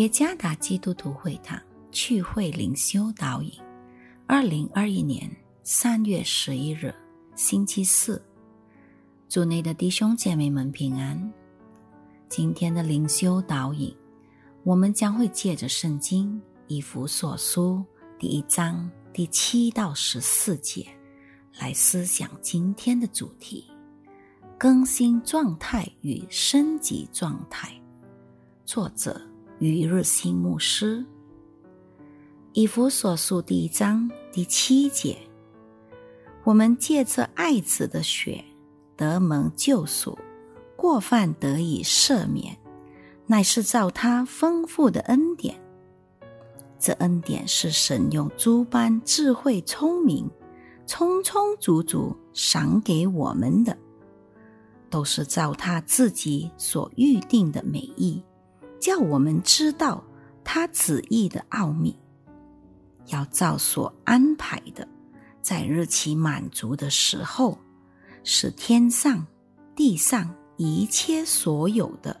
耶加达基督徒会堂聚会灵修导引，二零二一年三月十一日星期四，主内的弟兄姐妹们平安。今天的灵修导引，我们将会借着圣经以弗所书第一章第七到十四节来思想今天的主题：更新状态与升级状态。作者。于日新牧师，以弗所书第一章第七节，我们借着爱子的血得蒙救赎，过犯得以赦免，乃是照他丰富的恩典。这恩典是神用诸般智慧聪明，充充足足赏给我们的，都是照他自己所预定的美意。叫我们知道他旨意的奥秘，要照所安排的，在日期满足的时候，使天上、地上一切所有的，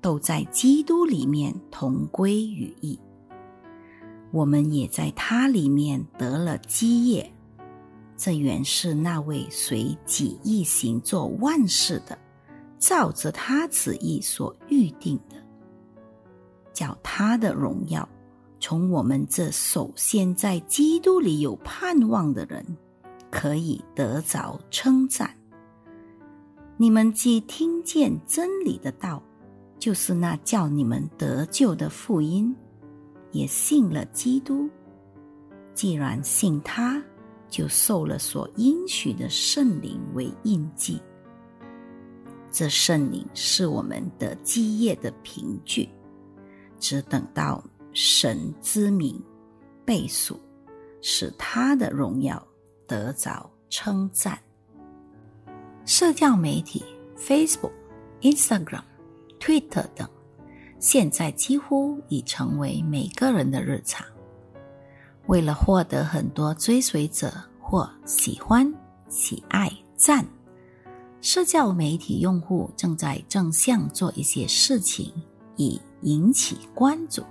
都在基督里面同归于一。我们也在他里面得了基业。这原是那位随己意行做万事的，照着他旨意所预定的。叫他的荣耀从我们这首先在基督里有盼望的人可以得着称赞。你们既听见真理的道，就是那叫你们得救的福音，也信了基督。既然信他，就受了所应许的圣灵为印记。这圣灵是我们的基业的凭据。只等到神之名被数，使他的荣耀得着称赞。社交媒体 Facebook、Instagram、Twitter 等，现在几乎已成为每个人的日常。为了获得很多追随者或喜欢、喜爱、赞，社交媒体用户正在正向做一些事情。以引起关注。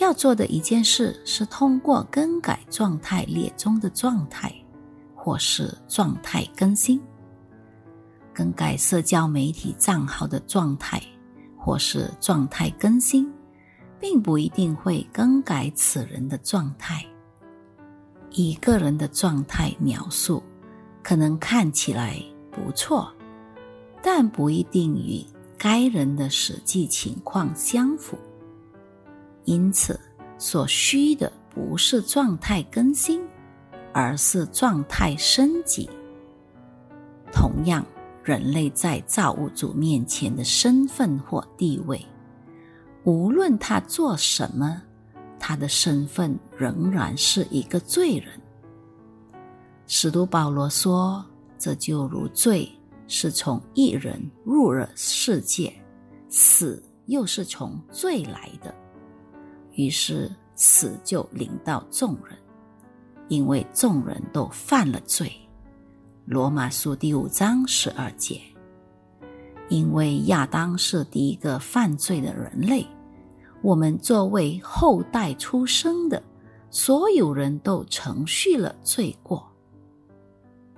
要做的一件事是通过更改状态列中的状态，或是状态更新。更改社交媒体账号的状态，或是状态更新，并不一定会更改此人的状态。一个人的状态描述可能看起来不错，但不一定与。该人的实际情况相符，因此所需的不是状态更新，而是状态升级。同样，人类在造物主面前的身份或地位，无论他做什么，他的身份仍然是一个罪人。使徒保罗说：“这就如罪。”是从一人入了世界，死又是从罪来的，于是死就领到众人，因为众人都犯了罪。罗马书第五章十二节，因为亚当是第一个犯罪的人类，我们作为后代出生的，所有人都承续了罪过，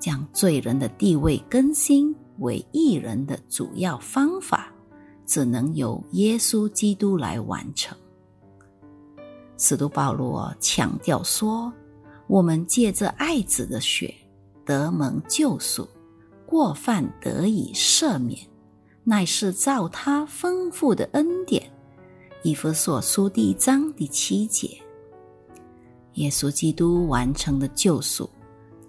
将罪人的地位更新。为艺人的主要方法，只能由耶稣基督来完成。使徒保罗强调说：“我们借着爱子的血得蒙救赎，过犯得以赦免，乃是照他丰富的恩典。”以弗所书第一章第七节，耶稣基督完成的救赎，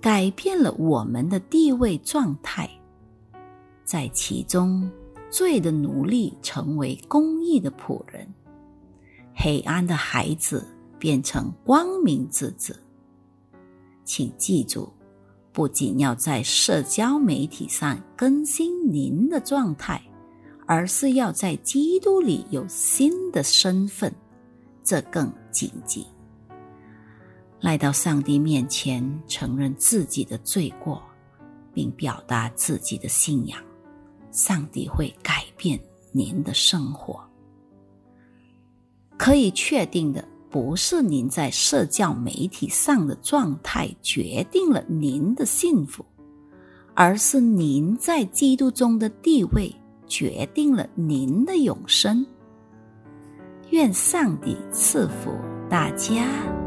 改变了我们的地位状态。在其中，罪的奴隶成为公义的仆人，黑暗的孩子变成光明之子。请记住，不仅要在社交媒体上更新您的状态，而是要在基督里有新的身份，这更紧急。来到上帝面前，承认自己的罪过，并表达自己的信仰。上帝会改变您的生活。可以确定的，不是您在社交媒体上的状态决定了您的幸福，而是您在基督中的地位决定了您的永生。愿上帝赐福大家。